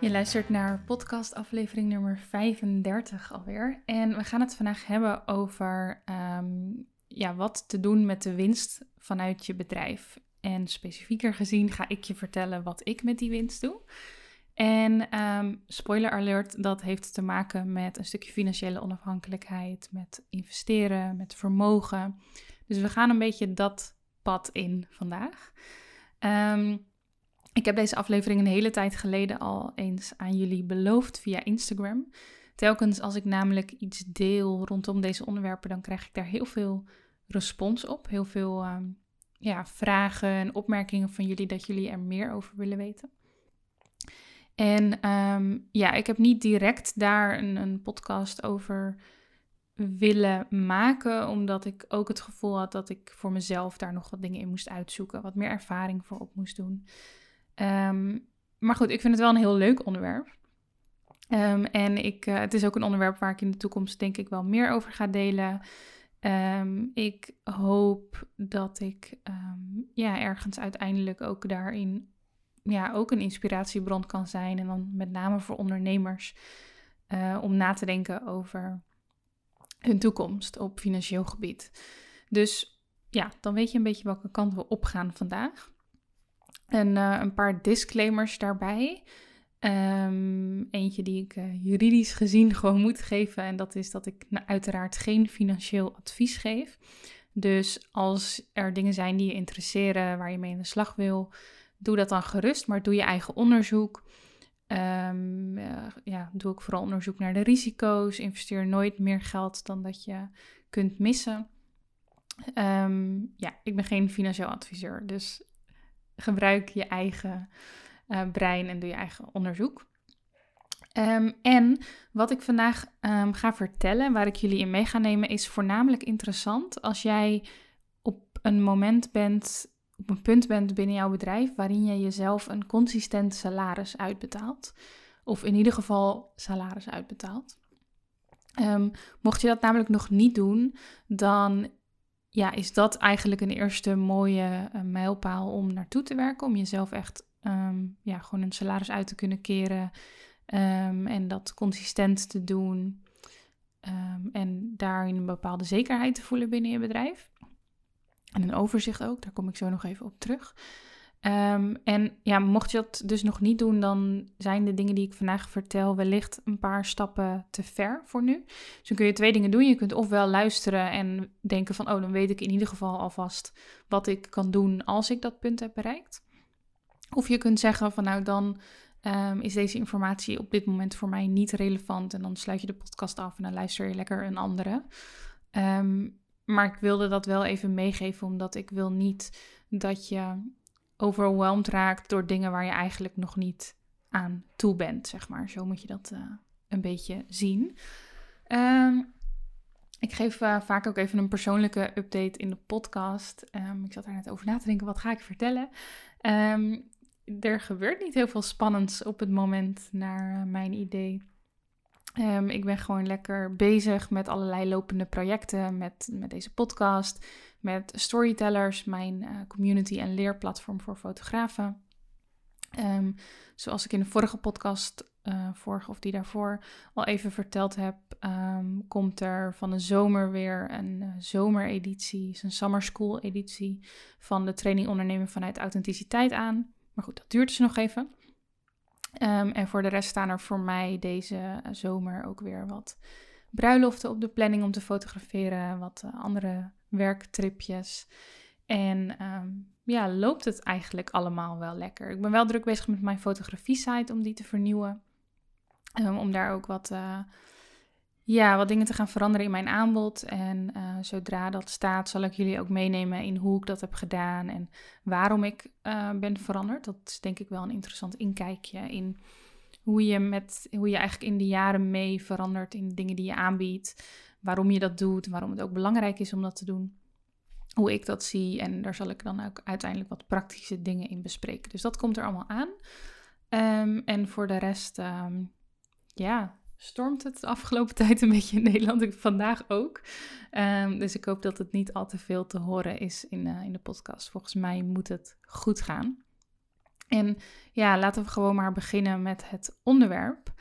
Je luistert naar podcast aflevering nummer 35 alweer. En we gaan het vandaag hebben over ehm, ja, wat te doen met de winst vanuit je bedrijf. En specifieker gezien ga ik je vertellen wat ik met die winst doe. En ehm, spoiler alert, dat heeft te maken met een stukje financiële onafhankelijkheid, met investeren, met vermogen. Dus we gaan een beetje dat pad in vandaag. Um, ik heb deze aflevering een hele tijd geleden al eens aan jullie beloofd via Instagram. Telkens als ik namelijk iets deel rondom deze onderwerpen, dan krijg ik daar heel veel respons op. Heel veel ehm, ja, vragen en opmerkingen van jullie dat jullie er meer over willen weten. En ehm, ja, ik heb niet direct daar een, een podcast over willen maken, omdat ik ook het gevoel had dat ik voor mezelf daar nog wat dingen in moest uitzoeken, wat meer ervaring voor op moest doen. Ehm, maar goed, ik vind het wel een heel leuk onderwerp. Um, en ik, uh, het is ook een onderwerp waar ik in de toekomst denk ik wel meer over ga delen. Um, ik hoop dat ik ja, ergens uiteindelijk ook daarin ja, ook een inspiratiebron kan zijn. En dan met name voor ondernemers uh, om na te denken over hun toekomst op financieel gebied. Dus ja, dan weet je een beetje welke kant we opgaan vandaag. En uh, een paar disclaimers daarbij. Um, eentje die ik uh, juridisch gezien gewoon moet geven. En dat is dat ik uiteraard geen financieel advies geef. Dus als er dingen zijn die je interesseren, waar je mee in de slag wil, doe dat dan gerust. Maar doe je eigen onderzoek. Um, uh, ja, doe ik vooral onderzoek naar de risico's. Investeer nooit meer geld dan dat je kunt missen. Um, ja, ik ben geen financieel adviseur. Dus gebruik je eigen uh, brein en doe je eigen onderzoek. Um, en wat ik vandaag um, ga vertellen, waar ik jullie in mee ga nemen, is voornamelijk interessant als jij op een moment bent, op een punt bent binnen jouw bedrijf waarin je jezelf een consistent salaris uitbetaalt. Of in ieder geval salaris uitbetaalt. Um, mocht je dat namelijk nog niet doen, dan ja, is dat eigenlijk een eerste mooie uh, mijlpaal om naartoe te werken. Om jezelf echt um, ja, gewoon een salaris uit te kunnen keren. Um, en dat consistent te doen. Um, en daarin een bepaalde zekerheid te voelen binnen je bedrijf. En een overzicht ook, daar kom ik zo nog even op terug. Um, en ja, mocht je dat dus nog niet doen, dan zijn de dingen die ik vandaag vertel wellicht een paar stappen te ver voor nu. Dus dan kun je twee dingen doen. Je kunt ofwel luisteren en denken van, oh, dan weet ik in ieder geval alvast wat ik kan doen als ik dat punt heb bereikt. Of je kunt zeggen van, nou, dan um, is deze informatie op dit moment voor mij niet relevant. En dan sluit je de podcast af en dan luister je lekker een andere. Um, maar ik wilde dat wel even meegeven, omdat ik wil niet dat je overweldigd raakt door dingen waar je eigenlijk nog niet aan toe bent, zeg maar. Zo moet je dat uh, een beetje zien. Um, ik geef uh, vaak ook even een persoonlijke update in de podcast. Um, ik zat daar net over na te denken, wat ga ik vertellen? Um, er gebeurt niet heel veel spannends op het moment naar uh, mijn idee. Um, ik ben gewoon lekker bezig met allerlei lopende projecten, met, met deze podcast, met Storytellers, mijn uh, community en leerplatform voor fotografen. Um, zoals ik in de vorige podcast, uh, vorige of die daarvoor, al even verteld heb, um, komt er van de zomer weer een uh, zomereditie, een summer school editie van de training ondernemen vanuit authenticiteit aan. Maar goed, dat duurt dus nog even. Um, en voor de rest staan er voor mij deze zomer ook weer wat bruiloften op de planning om te fotograferen, wat eh, andere werktripjes. En ehm, ja, loopt het eigenlijk allemaal wel lekker. Ik ben wel druk bezig met mijn fotografie-site om die te vernieuwen. Um, om daar ook wat, uh, ja, wat dingen te gaan veranderen in mijn aanbod. En uh, zodra dat staat, zal ik jullie ook meenemen in hoe ik dat heb gedaan en waarom ik uh, ben veranderd. Dat is denk ik wel een interessant inkijkje in hoe je, met, hoe je eigenlijk in de jaren mee verandert in dingen die je aanbiedt. Waarom je dat doet, waarom het ook belangrijk is om dat te doen. Hoe ik dat zie. En daar zal ik dan ook uiteindelijk wat praktische dingen in bespreken. Dus dat komt er allemaal aan. Um, en voor de rest, um, ja, stormt het de afgelopen tijd een beetje in Nederland. Vandaag ook. Um, dus ik hoop dat het niet al te veel te horen is in, uh, in de podcast. Volgens mij moet het goed gaan. En ja, laten we gewoon maar beginnen met het onderwerp.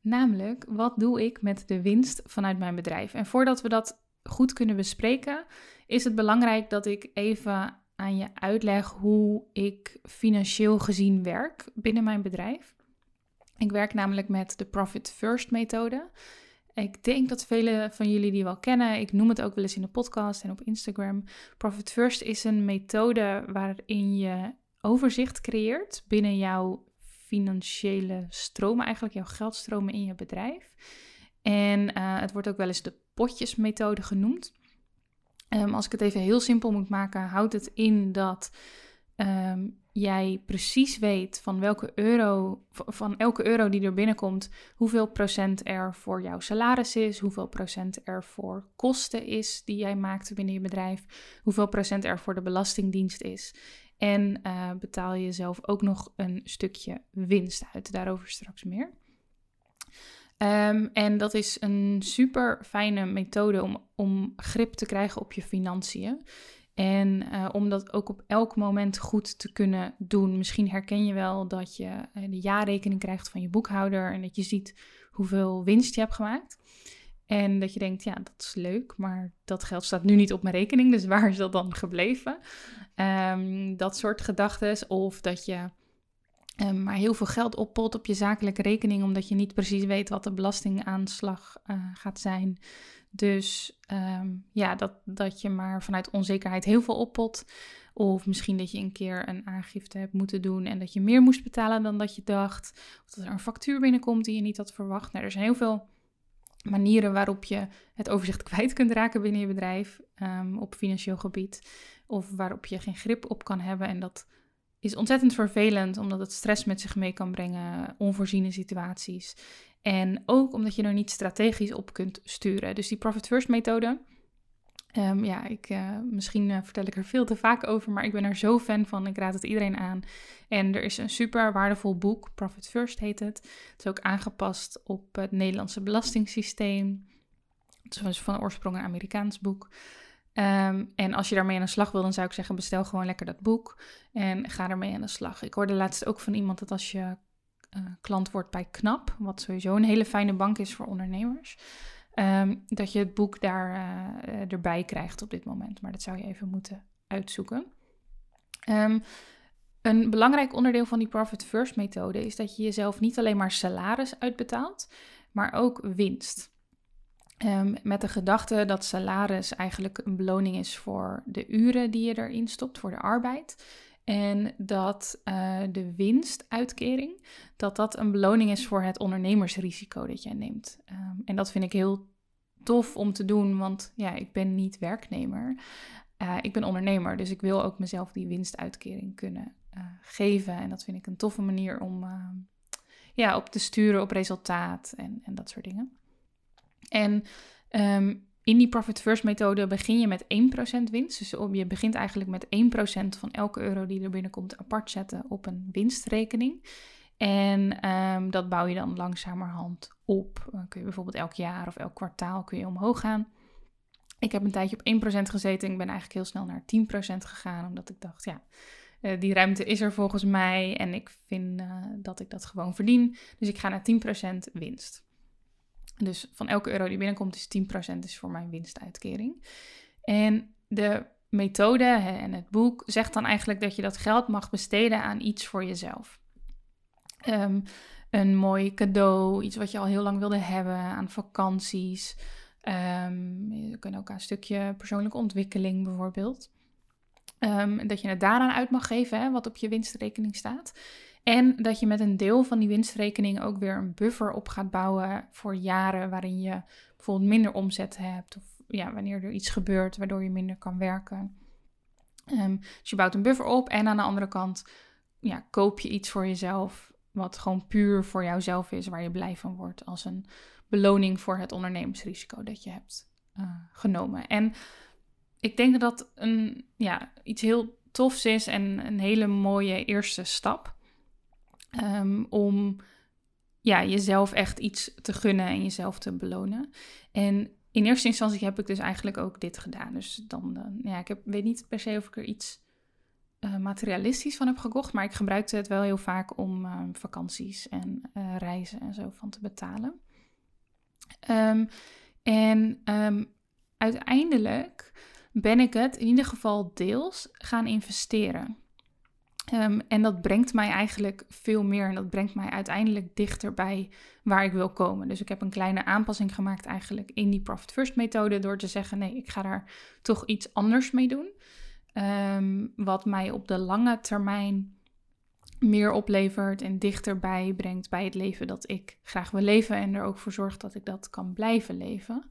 Namelijk, wat doe ik met de winst vanuit mijn bedrijf? En voordat we dat goed kunnen bespreken, is het belangrijk dat ik even aan je uitleg hoe ik financieel gezien werk binnen mijn bedrijf. Ik werk namelijk met de Profit First methode. Ik denk dat velen van jullie die wel kennen. Ik noem het ook wel eens in de podcast en op Instagram. Profit First is een methode waarin je overzicht creëert binnen jouw financiële stromen, eigenlijk jouw geldstromen in je bedrijf. En uh, het wordt ook wel eens de potjesmethode genoemd. Um, als ik het even heel simpel moet maken, houdt het in dat um, jij precies weet van welke euro, van elke euro die er binnenkomt, hoeveel procent er voor jouw salaris is, hoeveel procent er voor kosten is die jij maakt binnen je bedrijf, hoeveel procent er voor de belastingdienst is. En uh, betaal je zelf ook nog een stukje winst uit. Daarover straks meer. Um, en dat is een super fijne methode om, om grip te krijgen op je financiën. En uh, om dat ook op elk moment goed te kunnen doen. Misschien herken je wel dat je uh, de jaarrekening krijgt van je boekhouder en dat je ziet hoeveel winst je hebt gemaakt. En dat je denkt, ja, dat is leuk, maar dat geld staat nu niet op mijn rekening, dus waar is dat dan gebleven? Um, dat soort gedachten. Of dat je um, maar heel veel geld oppot op je zakelijke rekening, omdat je niet precies weet wat de belastingaanslag gaat zijn. Dus um, ja, dat, dat je maar vanuit onzekerheid heel veel oppot. Of misschien dat je een keer een aangifte hebt moeten doen en dat je meer moest betalen dan dat je dacht. Of dat er een factuur binnenkomt die je niet had verwacht. Nou, er zijn heel veel manieren waarop je het overzicht kwijt kunt raken binnen je bedrijf um, op financieel gebied. Of waarop je geen grip op kan hebben. En dat is ontzettend vervelend, omdat het stress met zich mee kan brengen, onvoorziene situaties. En ook omdat je er niet strategisch op kunt sturen. Dus die Profit First methode, Um, ja, ik, uh, misschien uh, vertel ik er veel te vaak over, maar ik ben er zo fan van. Ik raad het iedereen aan. En er is een super waardevol boek, Profit First heet het. Het is ook aangepast op het Nederlandse belastingssysteem. Het is van oorsprong een Amerikaans boek. Um, en als je daarmee aan de slag wil, dan zou ik zeggen: bestel gewoon lekker dat boek en ga ermee aan de slag. Ik hoorde laatst ook van iemand dat als je uh, klant wordt bij KNAP, wat sowieso een hele fijne bank is voor ondernemers, um, dat je het boek daar uh, erbij krijgt op dit moment. Maar dat zou je even moeten uitzoeken. Um, een belangrijk onderdeel van die Profit First methode is dat je jezelf niet alleen maar salaris uitbetaalt, maar ook winst. Um, met de gedachte dat salaris eigenlijk een beloning is voor de uren die je erin stopt, voor de arbeid. En dat uh, de winstuitkering, dat dat een beloning is voor het ondernemersrisico dat jij neemt. Um, en dat vind ik heel tof om te doen, want ja, ik ben niet werknemer. Uh, ik ben ondernemer, dus ik wil ook mezelf die winstuitkering kunnen uh, geven. En dat vind ik een toffe manier om ja, op te sturen op resultaat en, en dat soort dingen. En um, in die Profit First methode begin je met 1% winst. Dus je begint eigenlijk met 1% van elke euro die er binnenkomt apart zetten op een winstrekening. En um, dat bouw je dan langzamerhand op. Dan kun je bijvoorbeeld elk jaar of elk kwartaal kun je omhoog gaan. Ik heb een tijdje op 1% gezeten. Ik ben eigenlijk heel snel naar 10% gegaan. Omdat ik dacht, ja, uh, die ruimte is er volgens mij. En ik vind uh, dat ik dat gewoon verdien. Dus ik ga naar 10% winst. Dus van elke euro die binnenkomt is 10% is voor mijn winstuitkering. En de methode en het boek zegt dan eigenlijk dat je dat geld mag besteden aan iets voor jezelf. Um, een mooi cadeau, iets wat je al heel lang wilde hebben, aan vakanties. Um, je kunt ook aan een stukje persoonlijke ontwikkeling bijvoorbeeld. Um, dat je het daaraan uit mag geven, hè, wat op je winstrekening staat. En dat je met een deel van die winstrekening ook weer een buffer op gaat bouwen voor jaren waarin je bijvoorbeeld minder omzet hebt. Of ja, wanneer er iets gebeurt waardoor je minder kan werken. Um, dus je bouwt een buffer op en aan de andere kant ja, koop je iets voor jezelf. Wat gewoon puur voor jouzelf is, waar je blij van wordt. Als een beloning voor het ondernemingsrisico dat je hebt uh, genomen. En ik denk dat dat een, ja, iets heel tofs is en een hele mooie eerste stap. Um, om ja, jezelf echt iets te gunnen en jezelf te belonen. En in eerste instantie heb ik dus eigenlijk ook dit gedaan. Dus dan, dan ja, ik heb, weet niet per se of ik er iets uh, materialistisch van heb gekocht, maar ik gebruikte het wel heel vaak om uh, vakanties en uh, reizen en zo van te betalen. Um, en uiteindelijk ben ik het in ieder geval deels gaan investeren. Um, en dat brengt mij eigenlijk veel meer en dat brengt mij uiteindelijk dichter bij waar ik wil komen. Dus ik heb een kleine aanpassing gemaakt eigenlijk in die Profit First methode door te zeggen nee, ik ga daar toch iets anders mee doen. Um, wat mij op de lange termijn meer oplevert en dichterbij brengt bij het leven dat ik graag wil leven en er ook voor zorgt dat ik dat kan blijven leven.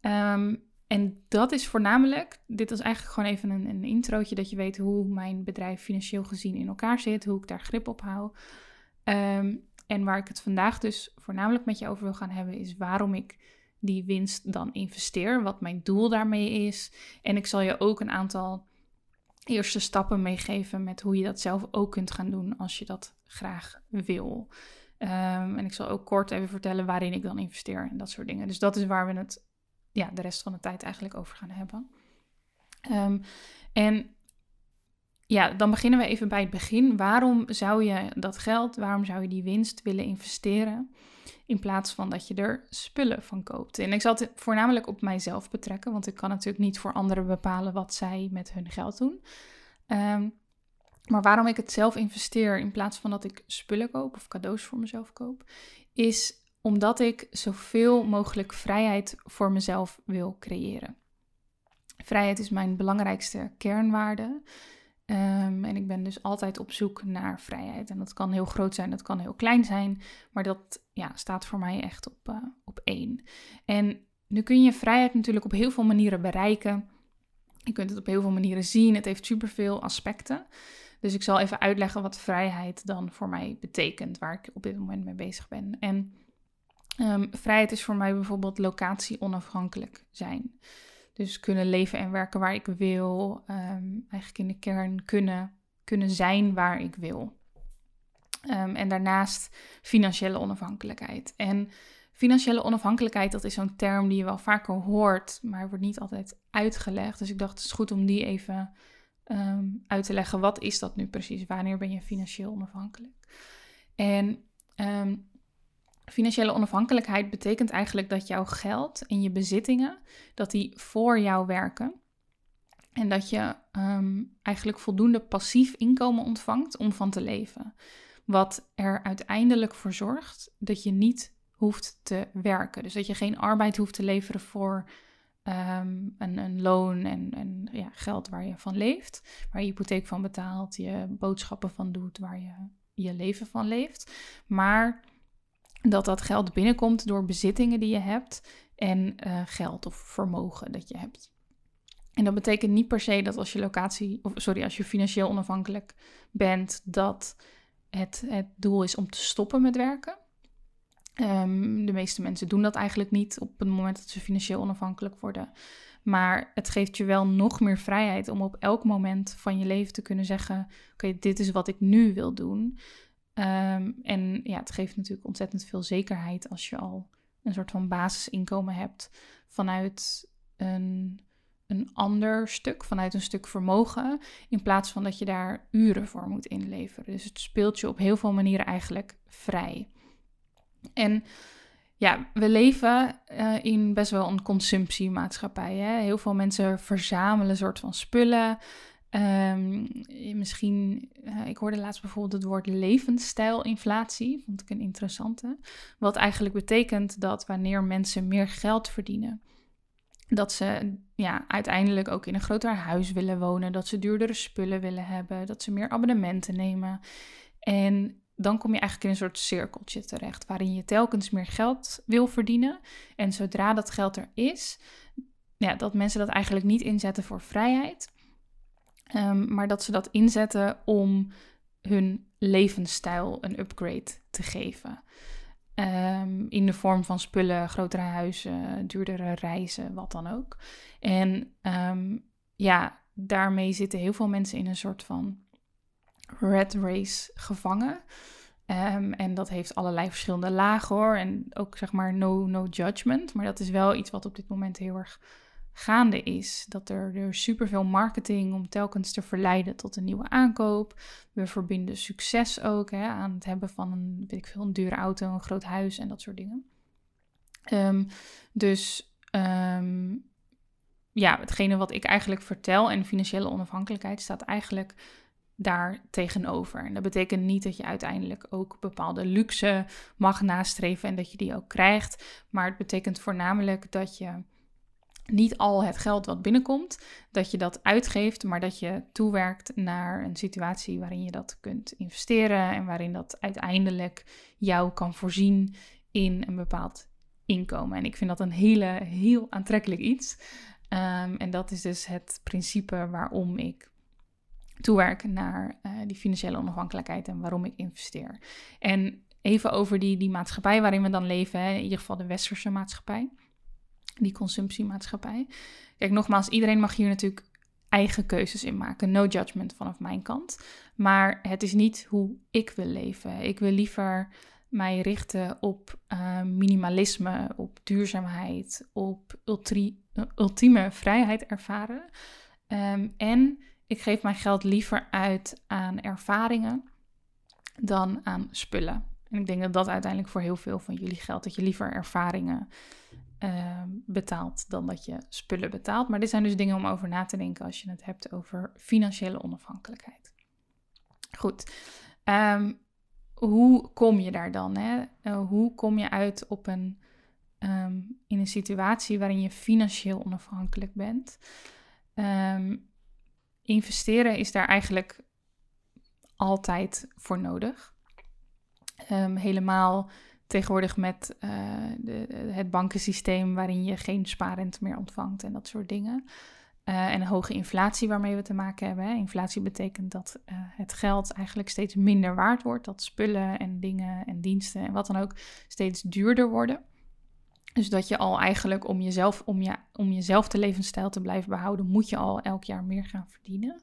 Um, en dat is voornamelijk, dit is eigenlijk gewoon even een, een introotje, dat je weet hoe mijn bedrijf financieel gezien in elkaar zit, hoe ik daar grip op hou. Um, en waar ik het vandaag dus voornamelijk met je over wil gaan hebben, is waarom ik die winst dan investeer, wat mijn doel daarmee is. En ik zal je ook een aantal eerste stappen meegeven met hoe je dat zelf ook kunt gaan doen als je dat graag wil. Um, en ik zal ook kort even vertellen waarin ik dan investeer en dat soort dingen. Dus dat is waar we het ja, de rest van de tijd eigenlijk over gaan hebben. Um, en ja, dan beginnen we even bij het begin. Waarom zou je dat geld, waarom zou je die winst willen investeren? In plaats van dat je er spullen van koopt. En ik zal het voornamelijk op mijzelf betrekken, want ik kan natuurlijk niet voor anderen bepalen wat zij met hun geld doen. Um, maar waarom ik het zelf investeer in plaats van dat ik spullen koop of cadeaus voor mezelf koop, is omdat ik zoveel mogelijk vrijheid voor mezelf wil creëren. Vrijheid is mijn belangrijkste kernwaarde. Um, en ik ben dus altijd op zoek naar vrijheid. En dat kan heel groot zijn, dat kan heel klein zijn. Maar dat ja, staat voor mij echt op, uh, op één. En nu kun je vrijheid natuurlijk op heel veel manieren bereiken. Je kunt het op heel veel manieren zien. Het heeft superveel aspecten. Dus ik zal even uitleggen wat vrijheid dan voor mij betekent, waar ik op dit moment mee bezig ben. En Um, vrijheid is voor mij bijvoorbeeld locatie onafhankelijk zijn. Dus kunnen leven en werken waar ik wil. Um, eigenlijk in de kern kunnen, kunnen zijn waar ik wil. Um, en daarnaast financiële onafhankelijkheid. En financiële onafhankelijkheid, dat is zo'n term die je wel vaker hoort, maar wordt niet altijd uitgelegd. Dus ik dacht, het is goed om die even uit te leggen. Wat is dat nu precies? Wanneer ben je financieel onafhankelijk? En Financiële onafhankelijkheid betekent eigenlijk dat jouw geld en je bezittingen, dat die voor jou werken. En dat je um, eigenlijk voldoende passief inkomen ontvangt om van te leven. Wat er uiteindelijk voor zorgt dat je niet hoeft te werken. Dus dat je geen arbeid hoeft te leveren voor um, een, een, loon en, en ja, geld waar je van leeft. Waar je hypotheek van betaalt, je boodschappen van doet, waar je je leven van leeft. Maar dat dat geld binnenkomt door bezittingen die je hebt en uh, geld of vermogen dat je hebt. En dat betekent niet per se dat als je locatie, of sorry, als je financieel onafhankelijk bent, dat het, het doel is om te stoppen met werken. Um, de meeste mensen doen dat eigenlijk niet op het moment dat ze financieel onafhankelijk worden. Maar het geeft je wel nog meer vrijheid om op elk moment van je leven te kunnen zeggen: Oké, dit is wat ik nu wil doen. Um, en ja, het geeft natuurlijk ontzettend veel zekerheid als je al een soort van basisinkomen hebt vanuit een, een ander stuk, vanuit een stuk vermogen, in plaats van dat je daar uren voor moet inleveren. Dus het speelt je op heel veel manieren eigenlijk vrij. En ja, we leven uh, in best wel een consumptiemaatschappij. Hè? Heel veel mensen verzamelen soort van spullen. Um, misschien, uh, ik hoorde laatst bijvoorbeeld het woord levensstijlinflatie, vond ik een interessante. Wat eigenlijk betekent dat wanneer mensen meer geld verdienen, dat ze ja, uiteindelijk ook in een groter huis willen wonen, dat ze duurdere spullen willen hebben, dat ze meer abonnementen nemen. En dan kom je eigenlijk in een soort cirkeltje terecht, waarin je telkens meer geld wil verdienen. En zodra dat geld er is, ja, dat mensen dat eigenlijk niet inzetten voor vrijheid, um, maar dat ze dat inzetten om hun levensstijl een upgrade te geven. Um, in de vorm van spullen, grotere huizen, duurdere reizen, wat dan ook. En um, ja, daarmee zitten heel veel mensen in een soort van red race gevangen. En dat heeft allerlei verschillende lagen hoor. En ook zeg maar no, no judgment. Maar dat is wel iets wat op dit moment heel erg gaande is. Dat er, er superveel marketing om telkens te verleiden tot een nieuwe aankoop. We verbinden succes ook hè, aan het hebben van een, weet ik veel, een dure auto, een groot huis en dat soort dingen. Um, dus um, ja, hetgene wat ik eigenlijk vertel en financiële onafhankelijkheid staat eigenlijk daar tegenover. En dat betekent niet dat je uiteindelijk ook bepaalde luxe mag nastreven en dat je die ook krijgt. Maar het betekent voornamelijk dat je niet al het geld wat binnenkomt, dat je dat uitgeeft, maar dat je toewerkt naar een situatie waarin je dat kunt investeren en waarin dat uiteindelijk jou kan voorzien in een bepaald inkomen. En ik vind dat een hele, heel aantrekkelijk iets. Um, en dat is dus het principe waarom ik toewerk naar uh, die financiële onafhankelijkheid en waarom ik investeer. En even over die, die maatschappij waarin we dan leven, hè, in ieder geval de westerse maatschappij die consumptiemaatschappij. Kijk, nogmaals, iedereen mag hier natuurlijk eigen keuzes in maken. No judgment vanaf mijn kant. Maar het is niet hoe ik wil leven. Ik wil liever mij richten op uh, minimalisme, op duurzaamheid, op ultieme vrijheid ervaren. Um, en ik geef mijn geld liever uit aan ervaringen dan aan spullen. En ik denk dat dat uiteindelijk voor heel veel van jullie geldt. Dat je liever ervaringen uh, betaalt dan dat je spullen betaalt. Maar dit zijn dus dingen om over na te denken als je het hebt over financiële onafhankelijkheid. Goed. Um, hoe kom je daar dan? Hè? Uh, hoe kom je uit op een, um, in een situatie waarin je financieel onafhankelijk bent? Investeren is daar eigenlijk altijd voor nodig. helemaal tegenwoordig met uh, de, het bankensysteem waarin je geen spaarrente meer ontvangt en dat soort dingen. Uh, en hoge inflatie waarmee we te maken hebben. Inflatie betekent dat uh, het geld eigenlijk steeds minder waard wordt. Dat spullen en dingen en diensten en wat dan ook steeds duurder worden. Dus dat je al eigenlijk om jezelf, om, je, om jezelf de levensstijl te blijven behouden, moet je al elk jaar meer gaan verdienen.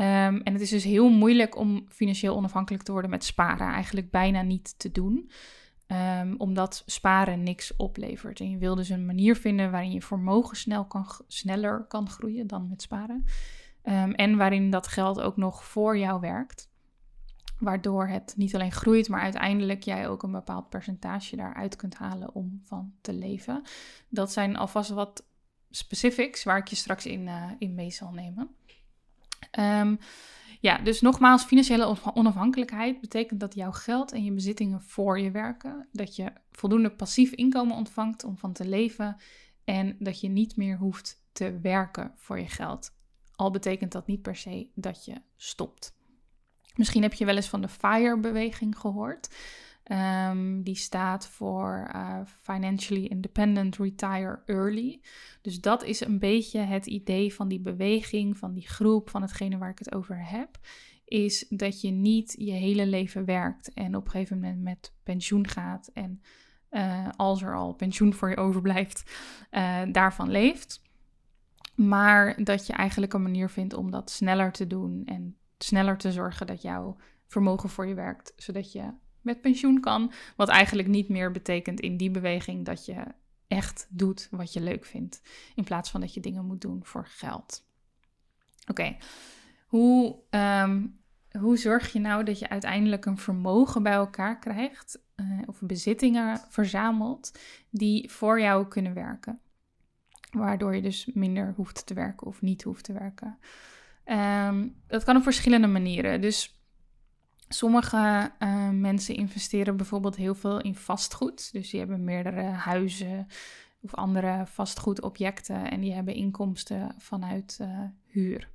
Um, en het is dus heel moeilijk om financieel onafhankelijk te worden met sparen. Eigenlijk bijna niet te doen. Um, omdat sparen niks oplevert. En je wil dus een manier vinden waarin je vermogen snel kan, sneller kan groeien dan met sparen. Um, en waarin dat geld ook nog voor jou werkt. Waardoor het niet alleen groeit, maar uiteindelijk jij ook een bepaald percentage daaruit kunt halen om van te leven. Dat zijn alvast wat specifics waar ik je straks in, uh, in mee zal nemen. Um, ja, dus nogmaals, financiële onafhankelijkheid betekent dat jouw geld en je bezittingen voor je werken. Dat je voldoende passief inkomen ontvangt om van te leven. En dat je niet meer hoeft te werken voor je geld. Al betekent dat niet per se dat je stopt. Misschien heb je wel eens van de FIRE-beweging gehoord. Um, die staat voor uh, Financially Independent Retire Early. Dus dat is een beetje het idee van die beweging, van die groep, van hetgene waar ik het over heb. Is dat je niet je hele leven werkt en op een gegeven moment met pensioen gaat. En uh, als er al pensioen voor je overblijft, uh, daarvan leeft. Maar dat je eigenlijk een manier vindt om dat sneller te doen en sneller te zorgen dat jouw vermogen voor je werkt, zodat je met pensioen kan. Wat eigenlijk niet meer betekent in die beweging dat je echt doet wat je leuk vindt. In plaats van dat je dingen moet doen voor geld. Oké, hoe, um, hoe zorg je nou dat je uiteindelijk een vermogen bij elkaar krijgt? Uh, of bezittingen verzamelt die voor jou kunnen werken? Waardoor je dus minder hoeft te werken of niet hoeft te werken. Ehm, dat kan op verschillende manieren. Dus sommige uh, mensen investeren bijvoorbeeld heel veel in vastgoed. Dus die hebben meerdere huizen of andere vastgoedobjecten en die hebben inkomsten vanuit uh, huur.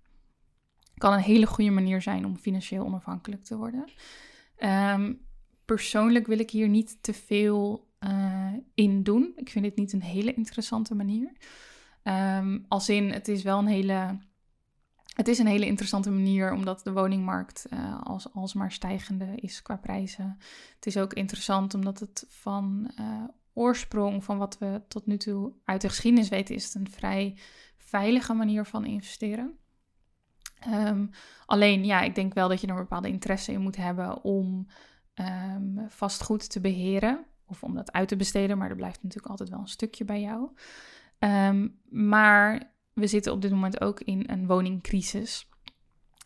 Kan een hele goede manier zijn om financieel onafhankelijk te worden. Um, persoonlijk wil ik hier niet te veel uh, in doen. Ik vind dit niet een hele interessante manier. Um, als in, het is wel een hele. Het is een hele interessante manier omdat de woningmarkt uh, als, alsmaar stijgende is qua prijzen. Het is ook interessant omdat het van uh, oorsprong, van wat we tot nu toe uit de geschiedenis weten, is het een vrij veilige manier van investeren. Um, alleen, ja, ik denk wel dat je er een bepaalde interesse in moet hebben om um, vastgoed te beheren. Of om dat uit te besteden, maar er blijft natuurlijk altijd wel een stukje bij jou. Um, maar we zitten op dit moment ook in een woningcrisis.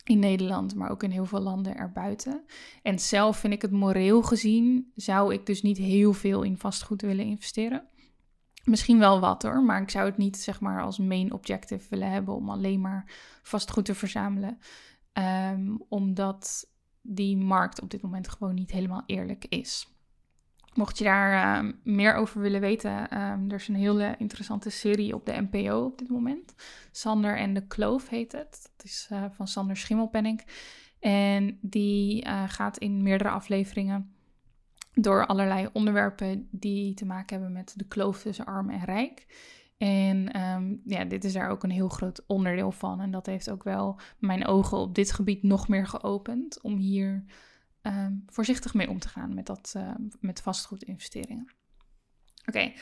In Nederland, maar ook in heel veel landen erbuiten. En zelf vind ik het moreel gezien, zou ik dus niet heel veel in vastgoed willen investeren. Misschien wel wat hoor, maar ik zou het niet zeg maar als main objective willen hebben om alleen maar vastgoed te verzamelen. Um, omdat die markt op dit moment gewoon niet helemaal eerlijk is. Mocht je daar uh, meer over willen weten, um, er is een hele interessante serie op de NPO op dit moment. Sander en de Kloof heet het. Dat is uh, van Sander Schimmelpenning. En die uh, gaat in meerdere afleveringen door allerlei onderwerpen die te maken hebben met de kloof tussen arm en rijk. En um, ja, dit is daar ook een heel groot onderdeel van. En dat heeft ook wel mijn ogen op dit gebied nog meer geopend. Om hier um, voorzichtig mee om te gaan met, dat, uh, met vastgoedinvesteringen. Oké,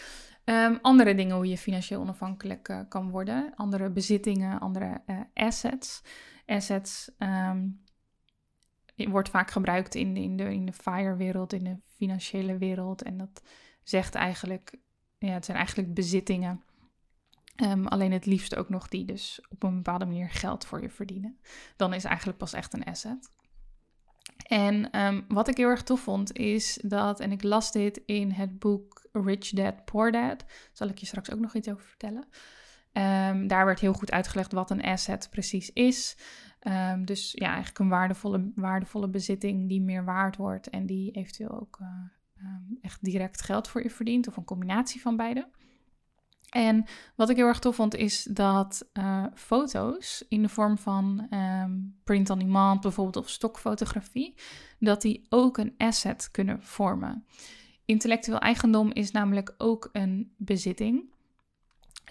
um, andere dingen hoe je financieel onafhankelijk uh, kan worden. Andere bezittingen, andere uh, assets. Assets wordt vaak gebruikt in de, in de, in de FIRE-wereld, in de financiële wereld. En dat zegt eigenlijk, ja, het zijn eigenlijk bezittingen Um, alleen het liefst ook nog die dus op een bepaalde manier geld voor je verdienen. Dan is eigenlijk pas echt een asset. En um, wat ik heel erg tof vond is dat, en ik las dit in het boek Rich Dad Poor Dad, zal ik je straks ook nog iets over vertellen. Um, daar werd heel goed uitgelegd wat een asset precies is. dus ja, eigenlijk een waardevolle, waardevolle bezitting die meer waard wordt en die eventueel ook uh, echt direct geld voor je verdient, of een combinatie van beide. En wat ik heel erg tof vond, is dat uh, foto's in de vorm van um, print on demand, bijvoorbeeld of stokfotografie, dat die ook een asset kunnen vormen. Intellectueel eigendom is namelijk ook een bezitting.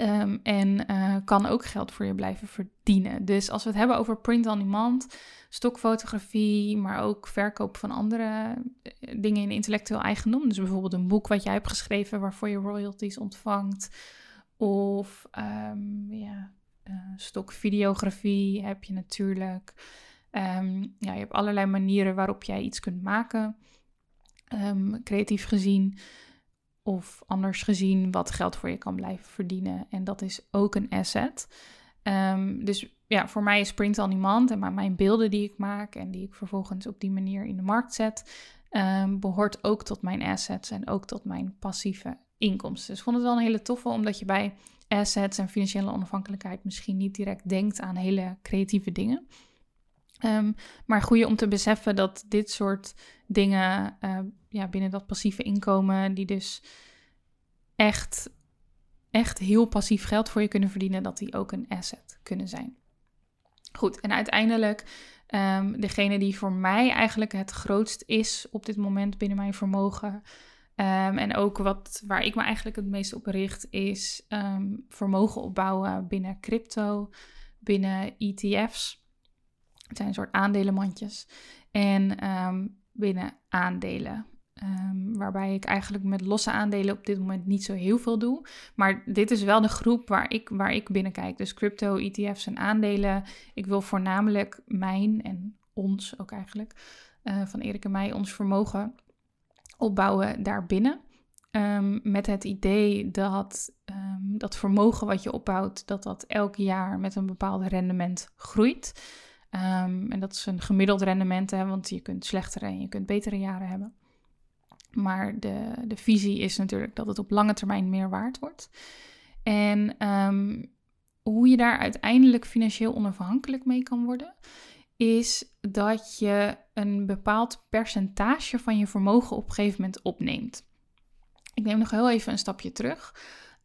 Um, en uh, kan ook geld voor je blijven verdienen. Dus als we het hebben over print on demand, stokfotografie, maar ook verkoop van andere eh, dingen in intellectueel eigendom. Dus bijvoorbeeld een boek wat jij hebt geschreven waarvoor je royalties ontvangt. Of um, ja, uh, stokvideografie heb je natuurlijk. Um, ja, je hebt allerlei manieren waarop jij iets kunt maken. Um, creatief gezien of anders gezien wat geld voor je kan blijven verdienen. En dat is ook een asset. dus ja, voor mij is print on demand en mijn beelden die ik maak en die ik vervolgens op die manier in de markt zet, behoort ook tot mijn assets en ook tot mijn passieve inkomsten. Dus ik vond het wel een hele toffe, omdat je bij assets en financiële onafhankelijkheid misschien niet direct denkt aan hele creatieve dingen. Um, maar goeie om te beseffen dat dit soort dingen uh, ja, binnen dat passieve inkomen, die dus echt, echt heel passief geld voor je kunnen verdienen, dat die ook een asset kunnen zijn. Goed, en uiteindelijk um, degene die voor mij eigenlijk het grootst is op dit moment binnen mijn vermogen, Um, en ook wat, waar ik me eigenlijk het meest op richt, is um, vermogen opbouwen binnen crypto, binnen ETF's. Het zijn een soort aandelenmandjes. En um, binnen aandelen. waarbij ik eigenlijk met losse aandelen op dit moment niet zo heel veel doe. Maar dit is wel de groep waar ik, waar ik binnen kijk. Dus crypto, ETF's en aandelen. Ik wil voornamelijk mijn en ons ook eigenlijk, uh, van Erik en mij, ons vermogen opbouwen daarbinnen. Um, met het idee dat um, dat vermogen wat je opbouwt, dat dat elk jaar met een bepaald rendement groeit. Um, en dat is een gemiddeld rendement, hè, want je kunt slechtere en je kunt betere jaren hebben. Maar de, de visie is natuurlijk dat het op lange termijn meer waard wordt. En hoe je daar uiteindelijk financieel onafhankelijk mee kan worden, is dat je een bepaald percentage van je vermogen op een gegeven moment opneemt. Ik neem nog heel even een stapje terug.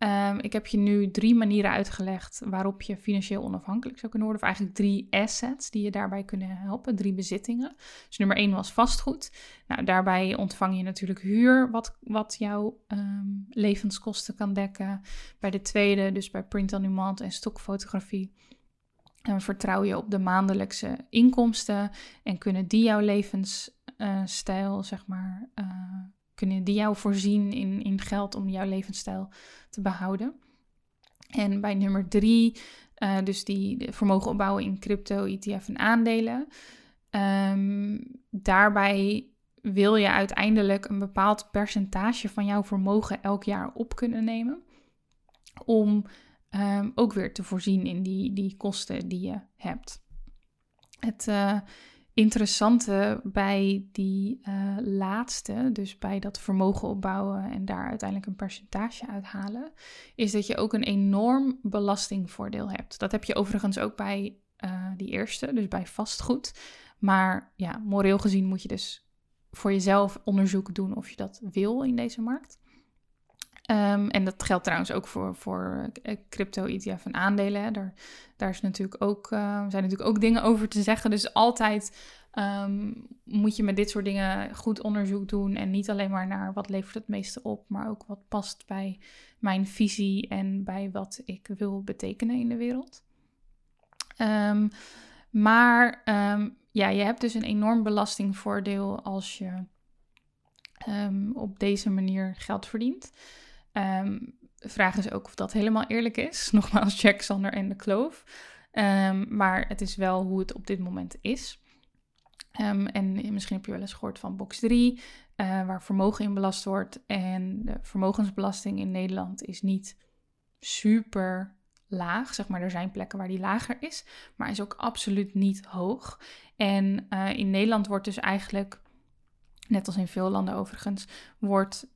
Ehm, ik heb je nu drie manieren uitgelegd waarop je financieel onafhankelijk zou kunnen worden. Of eigenlijk drie assets die je daarbij kunnen helpen. Drie bezittingen. Dus nummer één was vastgoed. Nou, daarbij ontvang je natuurlijk huur, wat, wat jouw ehm, levenskosten kan dekken. Bij de tweede, dus bij print on demand en stokfotografie. En vertrouw je op de maandelijkse inkomsten en kunnen die jouw levensstijl, zeg maar, uh, kunnen die jou voorzien in, in geld om jouw levensstijl te behouden. En bij nummer drie, uh, dus die vermogen opbouwen in crypto, ETF en aandelen. Um, daarbij wil je uiteindelijk een bepaald percentage van jouw vermogen elk jaar op kunnen nemen. Om um, ook weer te voorzien in die, die kosten die je hebt. Het, uh, interessante bij die uh, laatste, dus bij dat vermogen opbouwen en daar uiteindelijk een percentage uithalen, is dat je ook een enorm belastingvoordeel hebt. Dat heb je overigens ook bij uh, die eerste, dus bij vastgoed. Maar ja, moreel gezien moet je dus voor jezelf onderzoek doen of je dat wil in deze markt. Um, en dat geldt trouwens ook voor, voor eh, crypto, ETF en aandelen. Daar, daar is natuurlijk ook, uh, zijn natuurlijk ook dingen over te zeggen. Dus altijd um, moet je met dit soort dingen goed onderzoek doen. En niet alleen maar naar wat levert het meeste op, maar ook wat past bij mijn visie en bij wat ik wil betekenen in de wereld. Um, maar ja, je hebt dus een enorm belastingvoordeel als je op deze manier geld verdient. Um, de vraag is ook of dat helemaal eerlijk is. Nogmaals, Jack Sander en de kloof. Um, maar het is wel hoe het op dit moment is. Um, en misschien heb je wel eens gehoord van box 3, uh, eh, waar vermogen in belast wordt. En de vermogensbelasting in Nederland is niet super laag. Zeg maar, er zijn plekken waar die lager is, maar is ook absoluut niet hoog. En uh, in Nederland wordt dus eigenlijk, net als in veel landen overigens, wordt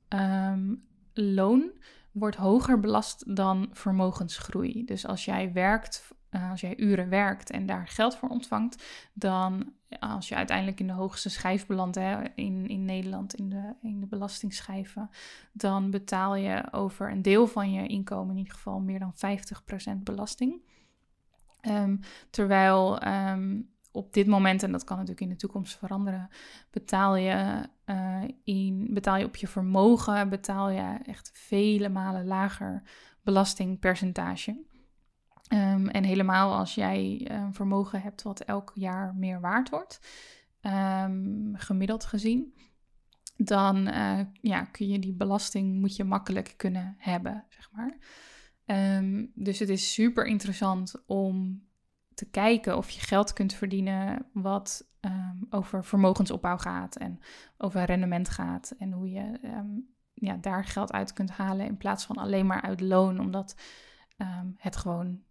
loon wordt hoger belast dan vermogensgroei. Dus als jij werkt, uh, als jij uren werkt en daar geld voor ontvangt, dan als je uiteindelijk in de hoogste schijf belandt hè, in, in Nederland, in de, in de belastingschijven, dan betaal je over een deel van je inkomen in ieder geval meer dan 50% belasting. Um, terwijl um, op dit moment, en dat kan natuurlijk in de toekomst veranderen, betaal je, uh, in, betaal je op je vermogen, betaal je echt vele malen lager belastingpercentage. Um, en helemaal als jij een vermogen hebt wat elk jaar meer waard wordt, um, gemiddeld gezien, dan uh, ja, kun je die belasting moet je makkelijk kunnen hebben, zeg maar. Um, dus het is super interessant om te kijken of je geld kunt verdienen wat um, over vermogensopbouw gaat en over rendement gaat. En hoe je um, ja, daar geld uit kunt halen in plaats van alleen maar uit loon, omdat um, het gewoon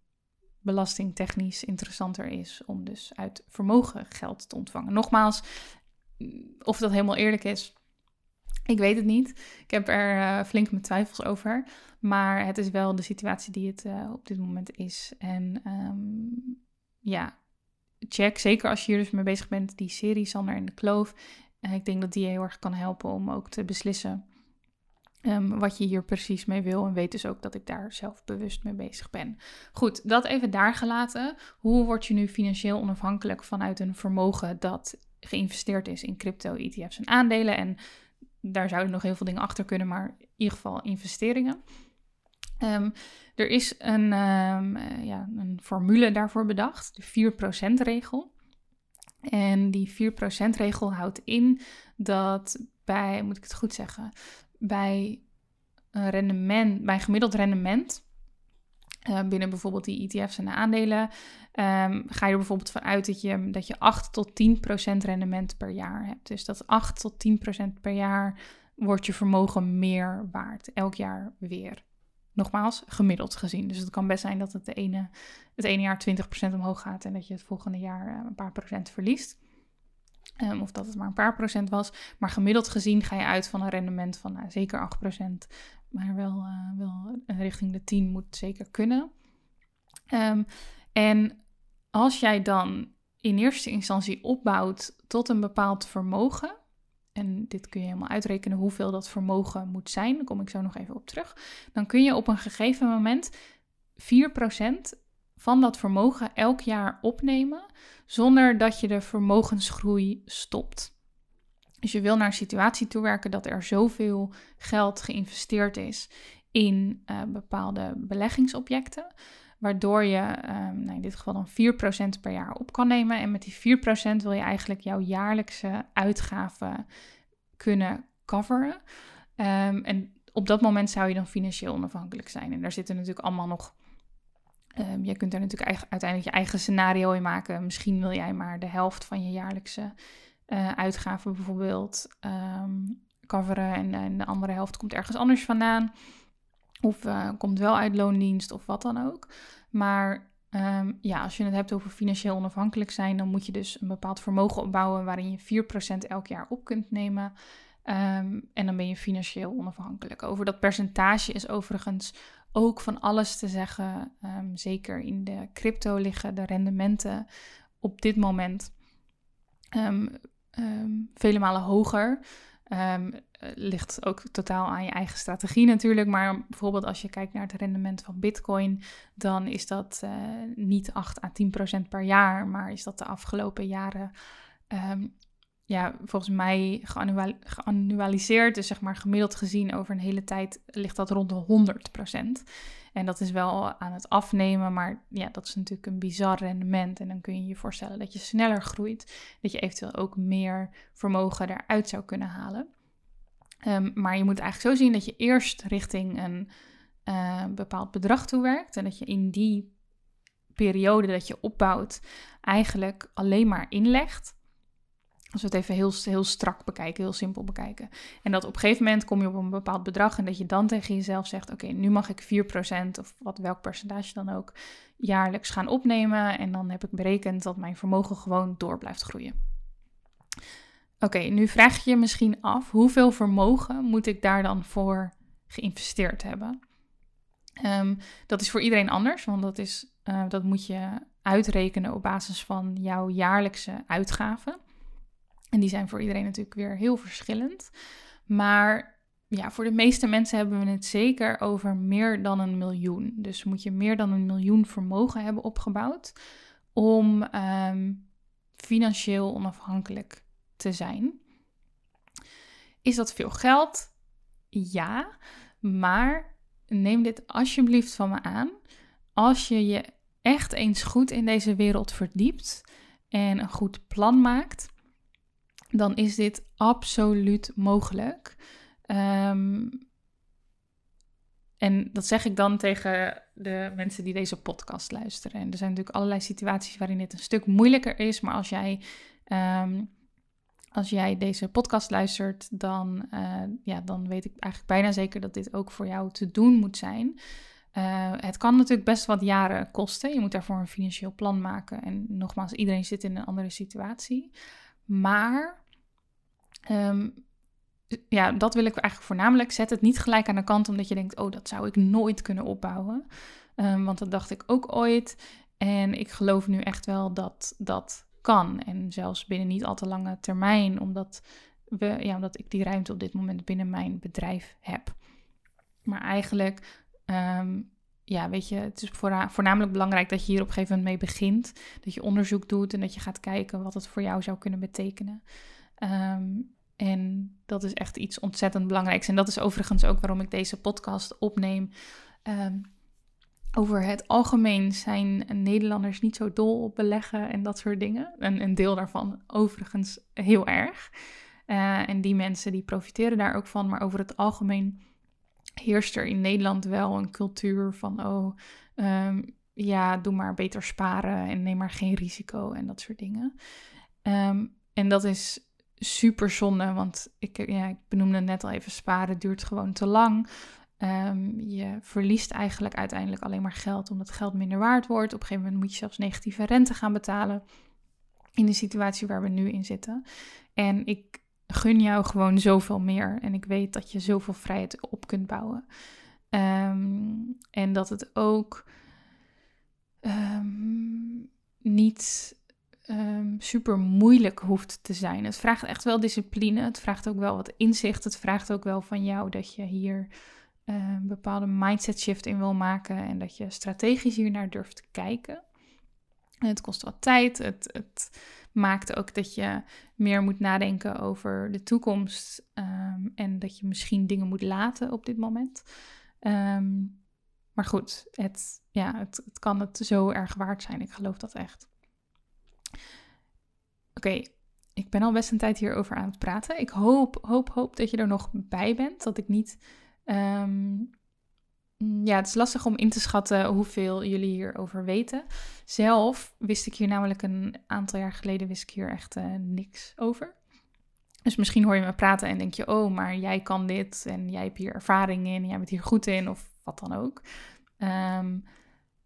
belastingtechnisch interessanter is om dus uit vermogen geld te ontvangen. Nogmaals, of dat helemaal eerlijk is, ik weet het niet. Ik heb er uh, flink mijn twijfels over. Maar het is wel de situatie die het uh, op dit moment is. En um, ja, check. Zeker als je hier dus mee bezig bent, die serie Sander en de Kloof. En ik denk dat die heel erg kan helpen om ook te beslissen um, wat je hier precies mee wil. En weet dus ook dat ik daar zelf bewust mee bezig ben. Goed, dat even daar gelaten. Hoe word je nu financieel onafhankelijk vanuit een vermogen dat geïnvesteerd is in crypto, ETF's en aandelen? En daar zouden nog heel veel dingen achter kunnen, maar in ieder geval investeringen. Um, er is een, um, ja, een formule daarvoor bedacht, de 4%-regel. En die 4%-regel houdt in dat bij, moet ik het goed zeggen, bij een rendement, bij gemiddeld rendement, uh, binnen bijvoorbeeld die ETF's en de aandelen, um, ga je er bijvoorbeeld vanuit dat je, dat je 8 tot 10% rendement per jaar hebt. Dus dat 8 tot 10% per jaar wordt je vermogen meer waard, elk jaar weer nogmaals, gemiddeld gezien. Dus het kan best zijn dat het, de ene, het ene jaar 20% omhoog gaat en dat je het volgende jaar eh, een paar procent verliest. Um, of dat het maar een paar procent was. Maar gemiddeld gezien ga je uit van een rendement van nou, zeker 8%. Maar wel, uh, wel richting de 10 moet zeker kunnen. Ehm, en als jij dan in eerste instantie opbouwt tot een bepaald vermogen, en dit kun je helemaal uitrekenen hoeveel dat vermogen moet zijn, daar kom ik zo nog even op terug, dan kun je op een gegeven moment 4% van dat vermogen elk jaar opnemen zonder dat je de vermogensgroei stopt. Dus je wil naar een situatie toewerken dat er zoveel geld geïnvesteerd is in uh, bepaalde beleggingsobjecten, waardoor je um, nou in dit geval dan 4% per jaar op kan nemen. En met die 4% wil je eigenlijk jouw jaarlijkse uitgaven kunnen coveren. Um, en op dat moment zou je dan financieel onafhankelijk zijn. En daar zitten natuurlijk allemaal nog Um, je kunt er natuurlijk uiteindelijk je eigen scenario in maken. Misschien wil jij maar de helft van je jaarlijkse uh, uitgaven bijvoorbeeld coveren en, en, de andere helft komt ergens anders vandaan. Of uh, komt wel uit loondienst of wat dan ook. Maar um, ja, als je het hebt over financieel onafhankelijk zijn, dan moet je dus een bepaald vermogen opbouwen waarin je 4% elk jaar op kunt nemen. Um, en dan ben je financieel onafhankelijk. Over dat percentage is overigens ook van alles te zeggen. Um, zeker in de crypto liggen de rendementen op dit moment vele malen hoger. Ligt ook totaal aan je eigen strategie natuurlijk. Maar bijvoorbeeld als je kijkt naar het rendement van Bitcoin, dan is dat uh, niet 8 à 10 procent per jaar, maar is dat de afgelopen jaren ja, volgens mij geannualiseerd, dus zeg maar gemiddeld gezien over een hele tijd, ligt dat rond de 100%. En dat is wel aan het afnemen, maar ja, dat is natuurlijk een bizar rendement. En dan kun je je voorstellen dat je sneller groeit, dat je eventueel ook meer vermogen eruit zou kunnen halen. Um, maar je moet eigenlijk zo zien dat je eerst richting een uh, bepaald bedrag toewerkt en dat je in die periode dat je opbouwt eigenlijk alleen maar inlegt. Als we het even heel, heel strak bekijken, heel simpel bekijken. En dat op een gegeven moment kom je op een bepaald bedrag en dat je dan tegen jezelf zegt: Oké, nu mag ik 4% of wat, welk percentage dan ook jaarlijks gaan opnemen. En dan heb ik berekend dat mijn vermogen gewoon door blijft groeien. Oké, nu vraag je je misschien af: hoeveel vermogen moet ik daar dan voor geïnvesteerd hebben? Um, dat is voor iedereen anders, want dat, is, uh, dat moet je uitrekenen op basis van jouw jaarlijkse uitgaven. En die zijn voor iedereen natuurlijk weer heel verschillend. Maar ja, voor de meeste mensen hebben we het zeker over meer dan een miljoen. Dus moet je meer dan een miljoen vermogen hebben opgebouwd om ehm, financieel onafhankelijk te zijn. Is dat veel geld? Ja, maar neem dit alsjeblieft van me aan. Als je je echt eens goed in deze wereld verdiept en een goed plan maakt, dan is dit absoluut mogelijk. Um, en dat zeg ik dan tegen de mensen die deze podcast luisteren. En er zijn natuurlijk allerlei situaties waarin dit een stuk moeilijker is. Maar als jij, um, als jij deze podcast luistert, dan, uh, ja, dan weet ik eigenlijk bijna zeker dat dit ook voor jou te doen moet zijn. Uh, het kan natuurlijk best wat jaren kosten. Je moet daarvoor een financieel plan maken. En nogmaals, iedereen zit in een andere situatie. Maar Um, ja, dat wil ik eigenlijk voornamelijk. Zet het niet gelijk aan de kant omdat je denkt: oh, dat zou ik nooit kunnen opbouwen. Um, want dat dacht ik ook ooit. En ik geloof nu echt wel dat dat kan. En zelfs binnen niet al te lange termijn, omdat, we, ja, omdat ik die ruimte op dit moment binnen mijn bedrijf heb. Maar eigenlijk, um, ja, weet je, het is voornamelijk belangrijk dat je hier op een gegeven moment mee begint. Dat je onderzoek doet en dat je gaat kijken wat het voor jou zou kunnen betekenen. Um, en dat is echt iets ontzettend belangrijks. En dat is overigens ook waarom ik deze podcast opneem. Um, over het algemeen zijn Nederlanders niet zo dol op beleggen en dat soort dingen. En een deel daarvan overigens heel erg. Uh, en die mensen die profiteren daar ook van. Maar over het algemeen heerst er in Nederland wel een cultuur van... oh, um, ja, doe maar beter sparen en neem maar geen risico en dat soort dingen. Um, en dat is super zonde, want ik, ja, ik benoemde net al even, sparen duurt gewoon te lang. Um, je verliest eigenlijk uiteindelijk alleen maar geld omdat geld minder waard wordt. Op een gegeven moment moet je zelfs negatieve rente gaan betalen in de situatie waar we nu in zitten. En ik gun jou gewoon zoveel meer en ik weet dat je zoveel vrijheid op kunt bouwen. Um, en dat het ook ehm, niet super moeilijk hoeft te zijn. Het vraagt echt wel discipline. Het vraagt ook wel wat inzicht. Het vraagt ook wel van jou dat je hier een ehm, bepaalde mindset shift in wil maken en dat je strategisch hier naar durft te kijken. En het kost wat tijd. Het, het, maakt ook dat je meer moet nadenken over de toekomst um, en dat je misschien dingen moet laten op dit moment. maar goed, het, ja, het, het kan het zo erg waard zijn. Ik geloof dat echt. Oké, ik ben al best een tijd hierover aan het praten. Ik hoop, hoop, hoop dat je er nog bij bent. Dat ik niet. Ehm, ja, het is lastig om in te schatten hoeveel jullie hierover weten. Zelf wist ik hier namelijk een aantal jaar geleden wist ik hier echt uh, niks over. Dus misschien hoor je me praten en denk je, oh, maar jij kan dit en jij hebt hier ervaring in, en jij bent hier goed in of wat dan ook. Um,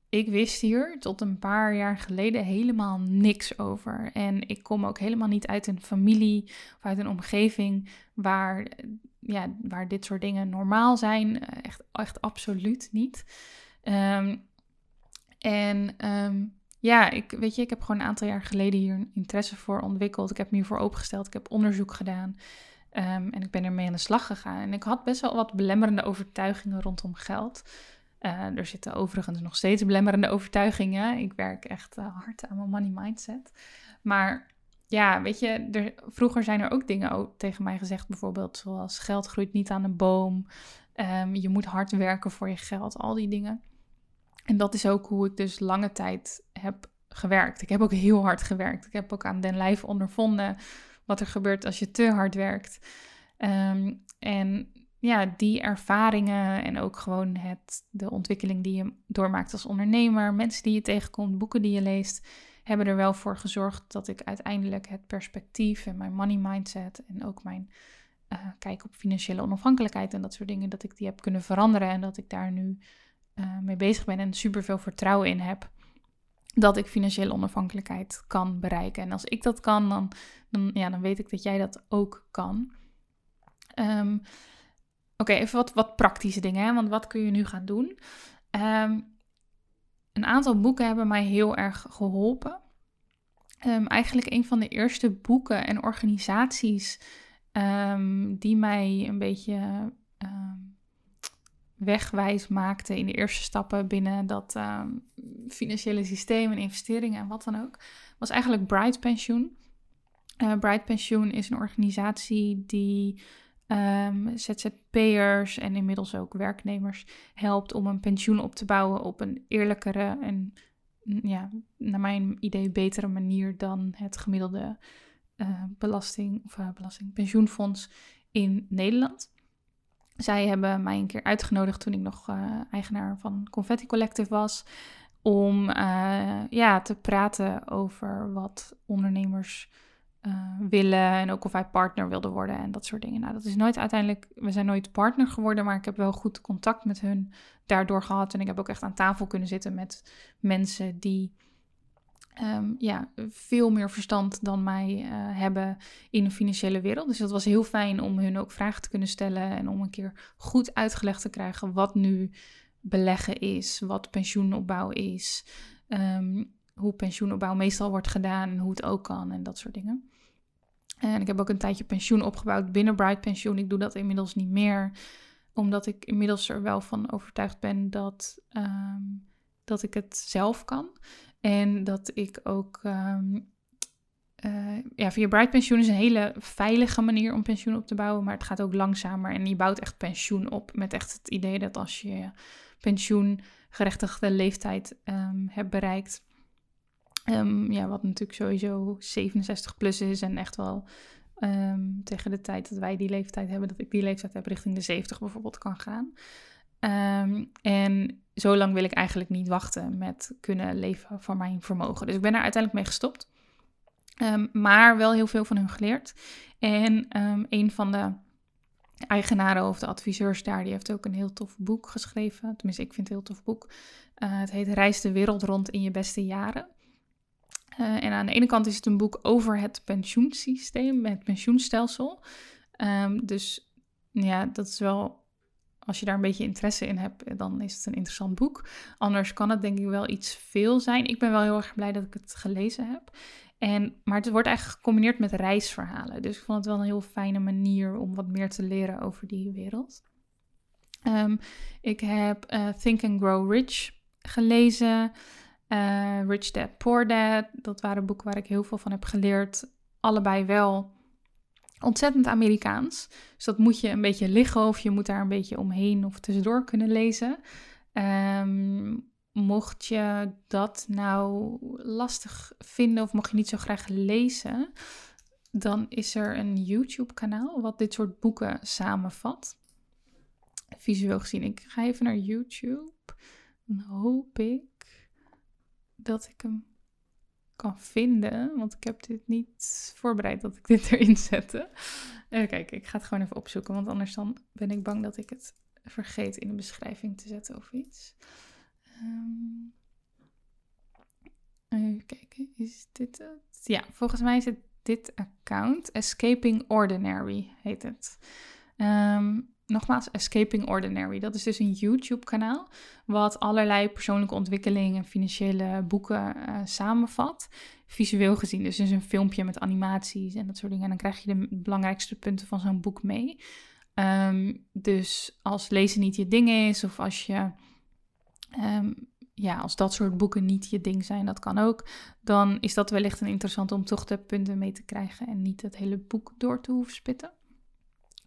ik wist hier tot een paar jaar geleden helemaal niks over. En ik kom ook helemaal niet uit een familie of uit een omgeving waar, ja, waar dit soort dingen normaal zijn. Echt, echt absoluut niet. Ehm, en ehm, ja, ik, weet je, ik heb gewoon een aantal jaar geleden hier een interesse voor ontwikkeld. Ik heb me hiervoor opengesteld. Ik heb onderzoek gedaan. Ehm, en ik ben ermee aan de slag gegaan. En ik had best wel wat belemmerende overtuigingen rondom geld. Uh, er zitten overigens nog steeds belemmerende overtuigingen. Ik werk echt uh, hard aan mijn money mindset. Maar ja, weet je, er, vroeger zijn er ook dingen tegen mij gezegd, bijvoorbeeld zoals geld groeit niet aan een boom. Um, je moet hard werken voor je geld, al die dingen. En dat is ook hoe ik dus lange tijd heb gewerkt. Ik heb ook heel hard gewerkt. Ik heb ook aan den lijf ondervonden wat er gebeurt als je te hard werkt. Um, en ja, die ervaringen en ook gewoon het, de ontwikkeling die je doormaakt als ondernemer, mensen die je tegenkomt, boeken die je leest, hebben er wel voor gezorgd dat ik uiteindelijk het perspectief en mijn money mindset en ook mijn uh, kijk op financiële onafhankelijkheid en dat soort dingen, dat ik die heb kunnen veranderen en dat ik daar nu uh, mee bezig ben en super veel vertrouwen in heb dat ik financiële onafhankelijkheid kan bereiken. En als ik dat kan, dan, dan, ja, dan weet ik dat jij dat ook kan. Um, Oké, even wat, wat praktische dingen, hè? want wat kun je nu gaan doen? Um, een aantal boeken hebben mij heel erg geholpen. Um, eigenlijk een van de eerste boeken en organisaties um, die mij een beetje wegwijs maakten in de eerste stappen binnen dat financiële systeem en investeringen en wat dan ook, was eigenlijk Bright Pensioen. Uh, Bright Pensioen is een organisatie die um, ZZP'ers en inmiddels ook werknemers helpt om een pensioen op te bouwen op een eerlijkere en mm, ja, naar mijn idee betere manier dan het gemiddelde uh, belasting of uh, belasting pensioenfonds in Nederland. Zij hebben mij een keer uitgenodigd toen ik nog uh, eigenaar van Confetti Collective was. Om ja, te praten over wat ondernemers uh, willen en ook of wij partner wilden worden en dat soort dingen. Nou, dat is nooit uiteindelijk, we zijn nooit partner geworden, maar ik heb wel goed contact met hun daardoor gehad. En ik heb ook echt aan tafel kunnen zitten met mensen die um, ja, veel meer verstand dan mij uh, hebben in de financiële wereld. Dus dat was heel fijn om hun ook vragen te kunnen stellen en om een keer goed uitgelegd te krijgen wat nu beleggen is, wat pensioenopbouw is. Um, hoe pensioenopbouw meestal wordt gedaan en hoe het ook kan en dat soort dingen. En ik heb ook een tijdje pensioen opgebouwd binnen Bright Pensioen. Ik doe dat inmiddels niet meer, omdat ik inmiddels er wel van overtuigd ben dat, ehm, dat ik het zelf kan. En dat ik ook. Um, uh, ja, via Bright Pensioen is een hele veilige manier om pensioen op te bouwen, maar het gaat ook langzamer. En je bouwt echt pensioen op met echt het idee dat als je pensioengerechtigde leeftijd um, hebt bereikt, Um, ja, wat natuurlijk sowieso 67 plus is en echt wel um, tegen de tijd dat wij die leeftijd hebben, dat ik die leeftijd heb, richting de 70 bijvoorbeeld kan gaan. Um, en zo lang wil ik eigenlijk niet wachten met kunnen leven van mijn vermogen. Dus ik ben er uiteindelijk mee gestopt. maar wel heel veel van hun geleerd. En een van de eigenaren of de adviseurs daar, die heeft ook een heel tof boek geschreven. Tenminste, ik vind het een heel tof boek. Uh, het heet Reis de wereld rond in je beste jaren. Uh, en aan de ene kant is het een boek over het pensioensysteem, het pensioenstelsel. Um, dus ja, dat is wel als je daar een beetje interesse in hebt, dan is het een interessant boek. Anders kan het denk ik wel iets veel zijn. Ik ben wel heel erg blij dat ik het gelezen heb. En, maar het wordt eigenlijk gecombineerd met reisverhalen. Dus ik vond het wel een heel fijne manier om wat meer te leren over die wereld. Ehm, ik heb uh, Think and Grow Rich gelezen. Uh, Rich Dad Poor Dad. Dat waren boeken waar ik heel veel van heb geleerd. Allebei wel ontzettend Amerikaans. Dus dat moet je een beetje liggen of je moet daar een beetje omheen of tussendoor kunnen lezen. Um, mocht je dat nou lastig vinden of mocht je niet zo graag lezen, dan is er een YouTube-kanaal wat dit soort boeken samenvat. Visueel gezien. Ik ga even naar YouTube. Dan hoop ik dat ik hem kan vinden. Want ik heb dit niet voorbereid dat ik dit erin zette. Even kijken, ik ga het gewoon even opzoeken. Want anders dan ben ik bang dat ik het vergeet in de beschrijving te zetten of iets. Um, even kijken, is dit het? Ja, volgens mij is het dit account. Escaping Ordinary heet het. Um, nogmaals, Escaping Ordinary. Dat is dus een YouTube-kanaal wat allerlei persoonlijke ontwikkeling en financiële boeken uh, samenvat. Visueel gezien, dus is een filmpje met animaties en dat soort dingen. En dan krijg je de belangrijkste punten van zo'n boek mee. Um, dus als lezen niet je ding is, of als je um, ja, als dat soort boeken niet je ding zijn, dat kan ook, dan is dat wellicht een interessant om toch de punten mee te krijgen en niet het hele boek door te hoeven spitten.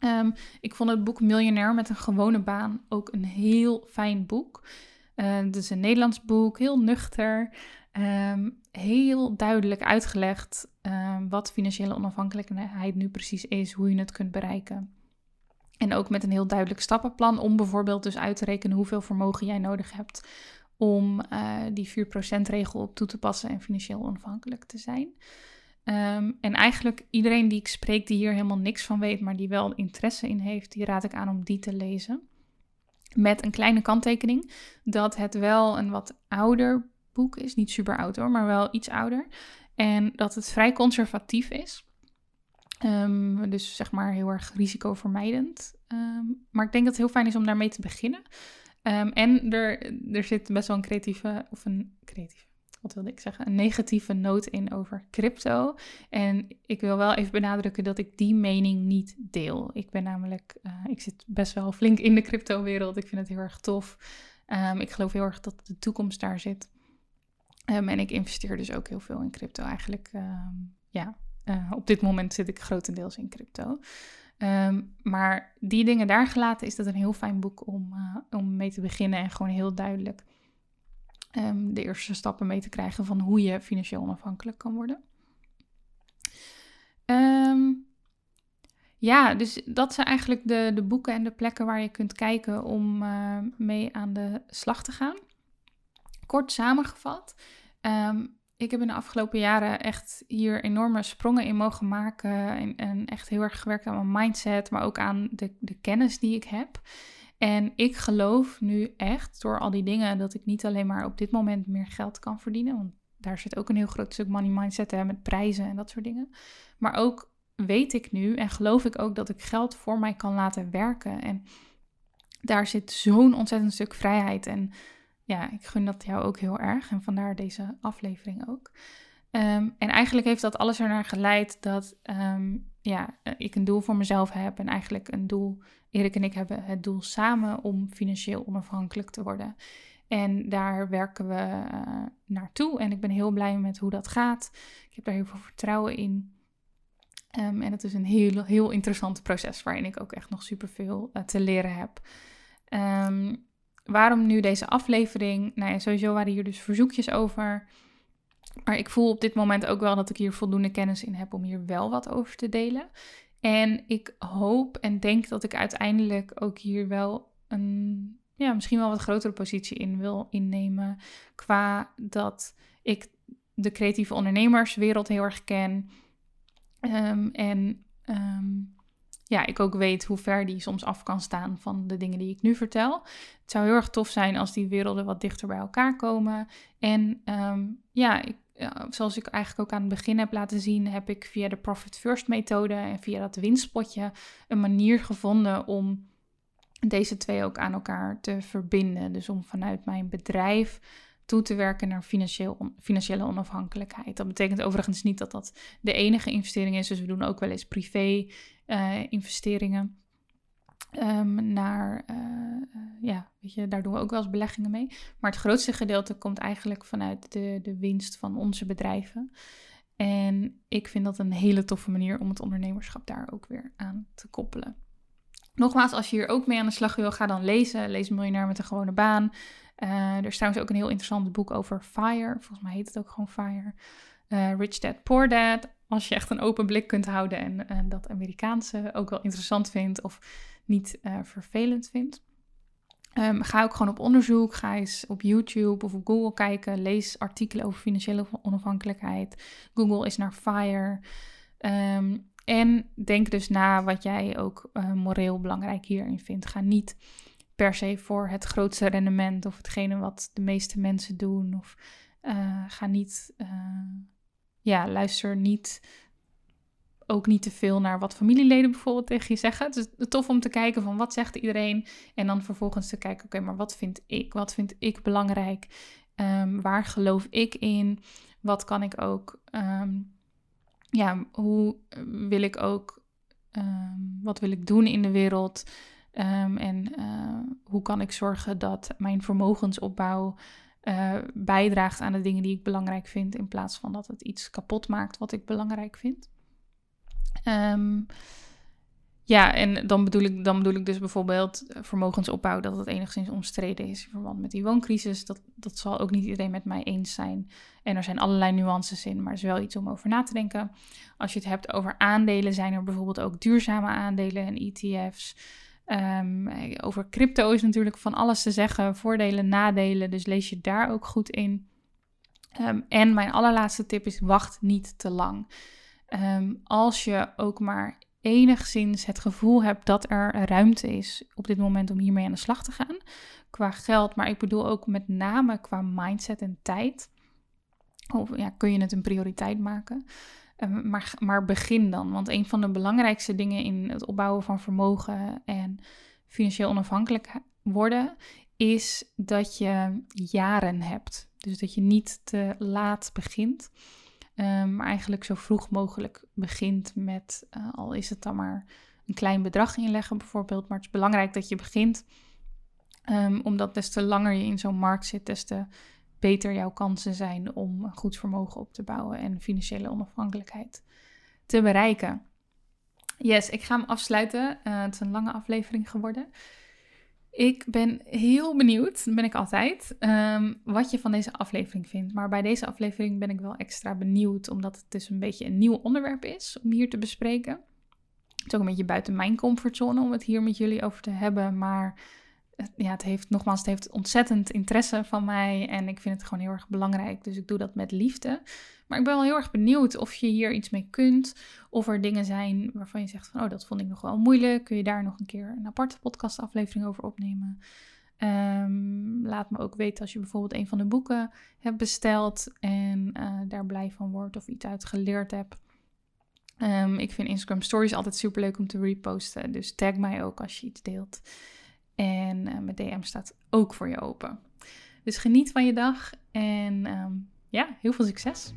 Um, ik vond het boek Miljonair met een gewone baan ook een heel fijn boek. Uh, het is een Nederlands boek, heel nuchter, um, heel duidelijk uitgelegd um, wat financiële onafhankelijkheid nu precies is, hoe je het kunt bereiken. En ook met een heel duidelijk stappenplan om bijvoorbeeld dus uit te rekenen hoeveel vermogen jij nodig hebt om uh, die 4% regel op toe te passen en financieel onafhankelijk te zijn. Um, en eigenlijk iedereen die ik spreek die hier helemaal niks van weet, maar die wel interesse in heeft, die raad ik aan om die te lezen. Met een kleine kanttekening dat het wel een wat ouder boek is. Niet super oud hoor, maar wel iets ouder. En dat het vrij conservatief is. Um, dus zeg maar heel erg risicovermijdend. Um, maar ik denk dat het heel fijn is om daarmee te beginnen. En er, er zit best wel een creatieve, of een creatieve, wat wilde ik zeggen, een negatieve noot in over crypto. En ik wil wel even benadrukken dat ik die mening niet deel. Ik ben namelijk, uh, ik zit best wel flink in de crypto-wereld. Ik vind het heel erg tof. ik geloof heel erg dat de toekomst daar zit. en ik investeer dus ook heel veel in crypto eigenlijk. ja, uh, op dit moment zit ik grotendeels in crypto. Maar die dingen daar gelaten is dat een heel fijn boek om, uh, om mee te beginnen en gewoon heel duidelijk um, de eerste stappen mee te krijgen van hoe je financieel onafhankelijk kan worden. Um, ja, dus dat zijn eigenlijk de, de boeken en de plekken waar je kunt kijken om uh, mee aan de slag te gaan. Kort samengevat, um, ik heb in de afgelopen jaren echt hier enorme sprongen in mogen maken. En, en, echt heel erg gewerkt aan mijn mindset, maar ook aan de, de kennis die ik heb. En ik geloof nu echt door al die dingen dat ik niet alleen maar op dit moment meer geld kan verdienen. Want daar zit ook een heel groot stuk money mindset hè, met prijzen en dat soort dingen. Maar ook weet ik nu en geloof ik ook dat ik geld voor mij kan laten werken. En daar zit zo'n ontzettend stuk vrijheid en ja, ik gun dat jou ook heel erg. En vandaar deze aflevering ook. Ehm, en eigenlijk heeft dat alles ernaar geleid dat um, ja, ik een doel voor mezelf heb. En eigenlijk een doel, Erik en ik hebben het doel samen om financieel onafhankelijk te worden. En daar werken we uh, naartoe. En ik ben heel blij met hoe dat gaat. Ik heb daar heel veel vertrouwen in. Um, en het is een heel, heel interessant proces waarin ik ook echt nog superveel uh, te leren heb. Um, waarom nu deze aflevering? Nou ja, sowieso waren hier dus verzoekjes over. Maar ik voel op dit moment ook wel dat ik hier voldoende kennis in heb om hier wel wat over te delen. En ik hoop en denk dat ik uiteindelijk ook hier wel een, ja, misschien wel wat grotere positie in wil innemen. Qua dat ik de creatieve ondernemerswereld heel erg ken. Um, en um, ja, ik ook weet hoe ver die soms af kan staan van de dingen die ik nu vertel. Het zou heel erg tof zijn als die werelden wat dichter bij elkaar komen. En um, ja, ik, zoals ik eigenlijk ook aan het begin heb laten zien, heb ik via de Profit First methode en via dat winstpotje een manier gevonden om deze twee ook aan elkaar te verbinden. Dus om vanuit mijn bedrijf toe te werken naar financieel, financiële onafhankelijkheid. Dat betekent overigens niet dat dat de enige investering is. Dus we doen ook wel eens privé uh, investeringen. Um, naar, uh, ja, weet je, daar doen we ook wel eens beleggingen mee. Maar het grootste gedeelte komt eigenlijk vanuit de, de winst van onze bedrijven. En ik vind dat een hele toffe manier om het ondernemerschap daar ook weer aan te koppelen. Nogmaals, als je hier ook mee aan de slag wil, ga dan lezen. Lees Miljonair met een gewone baan. Uh, er is trouwens ook een heel interessant boek over FIRE. Volgens mij heet het ook gewoon FIRE. Rich Dad, Poor Dad. Als je echt een open blik kunt houden en dat Amerikaanse ook wel interessant vindt of niet vervelend vindt. Um, ga ook gewoon op onderzoek. Ga eens op YouTube of op Google kijken. Lees artikelen over financiële onafhankelijkheid. Google is naar FIRE. Um, en denk dus na wat jij ook uh, moreel belangrijk hierin vindt. Ga niet per se voor het grootste rendement of hetgene wat de meeste mensen doen. Of uh, ga niet, ja, luister niet, ook niet te veel naar wat familieleden bijvoorbeeld tegen je zeggen. Het is tof om te kijken van wat zegt iedereen en dan vervolgens te kijken, oké, maar wat vind ik? Wat vind ik belangrijk? Um, waar geloof ik in? Wat kan ik ook, um, ja, hoe wil ik ook, um, wat wil ik doen in de wereld? En uh, hoe kan ik zorgen dat mijn vermogensopbouw uh, bijdraagt aan de dingen die ik belangrijk vind, in plaats van dat het iets kapot maakt wat ik belangrijk vind. Um, ja, en dan bedoel, ik, dan bedoel ik dus bijvoorbeeld vermogensopbouw, dat het enigszins omstreden is in verband met die wooncrisis. Dat, dat zal ook niet iedereen met mij eens zijn. En er zijn allerlei nuances in, maar het is wel iets om over na te denken. Als je het hebt over aandelen, zijn er bijvoorbeeld ook duurzame aandelen en ETF's. Um, over crypto is natuurlijk van alles te zeggen, voordelen, nadelen, dus lees je daar ook goed in. Um, en mijn allerlaatste tip is: wacht niet te lang. Um, als je ook maar enigszins het gevoel hebt dat er ruimte is op dit moment om hiermee aan de slag te gaan, qua geld, maar ik bedoel ook met name qua mindset en tijd, of ja, kun je het een prioriteit maken. Ehm, maar, maar begin dan. Want een van de belangrijkste dingen in het opbouwen van vermogen en financieel onafhankelijk worden, is dat je jaren hebt. Dus dat je niet te laat begint, um, maar eigenlijk zo vroeg mogelijk begint met, uh, al is het dan maar een klein bedrag inleggen bijvoorbeeld. Maar het is belangrijk dat je begint, um, omdat des te langer je in zo'n markt zit, des te beter jouw kansen zijn om goed vermogen op te bouwen en financiële onafhankelijkheid te bereiken. Yes, ik ga hem afsluiten. Uh, het is een lange aflevering geworden. Ik ben heel benieuwd, ben ik altijd, um, wat je van deze aflevering vindt. Maar bij deze aflevering ben ik wel extra benieuwd, omdat het dus een beetje een nieuw onderwerp is om hier te bespreken. Het is ook een beetje buiten mijn comfortzone om het hier met jullie over te hebben. Maar ja, het heeft nogmaals, het heeft ontzettend interesse van mij en ik vind het gewoon heel erg belangrijk. Dus ik doe dat met liefde. Maar ik ben wel heel erg benieuwd of je hier iets mee kunt. Of er dingen zijn waarvan je zegt van, oh, dat vond ik nog wel moeilijk. Kun je daar nog een keer een aparte podcastaflevering over opnemen? Um, laat me ook weten als je bijvoorbeeld een van de boeken hebt besteld en uh, daar blij van wordt of iets uit geleerd hebt. Um, ik vind Instagram Stories altijd super leuk om te reposten. Dus tag mij ook als je iets deelt. En eh, mijn DM staat ook voor je open. Dus geniet van je dag en ehm, ja, heel veel succes!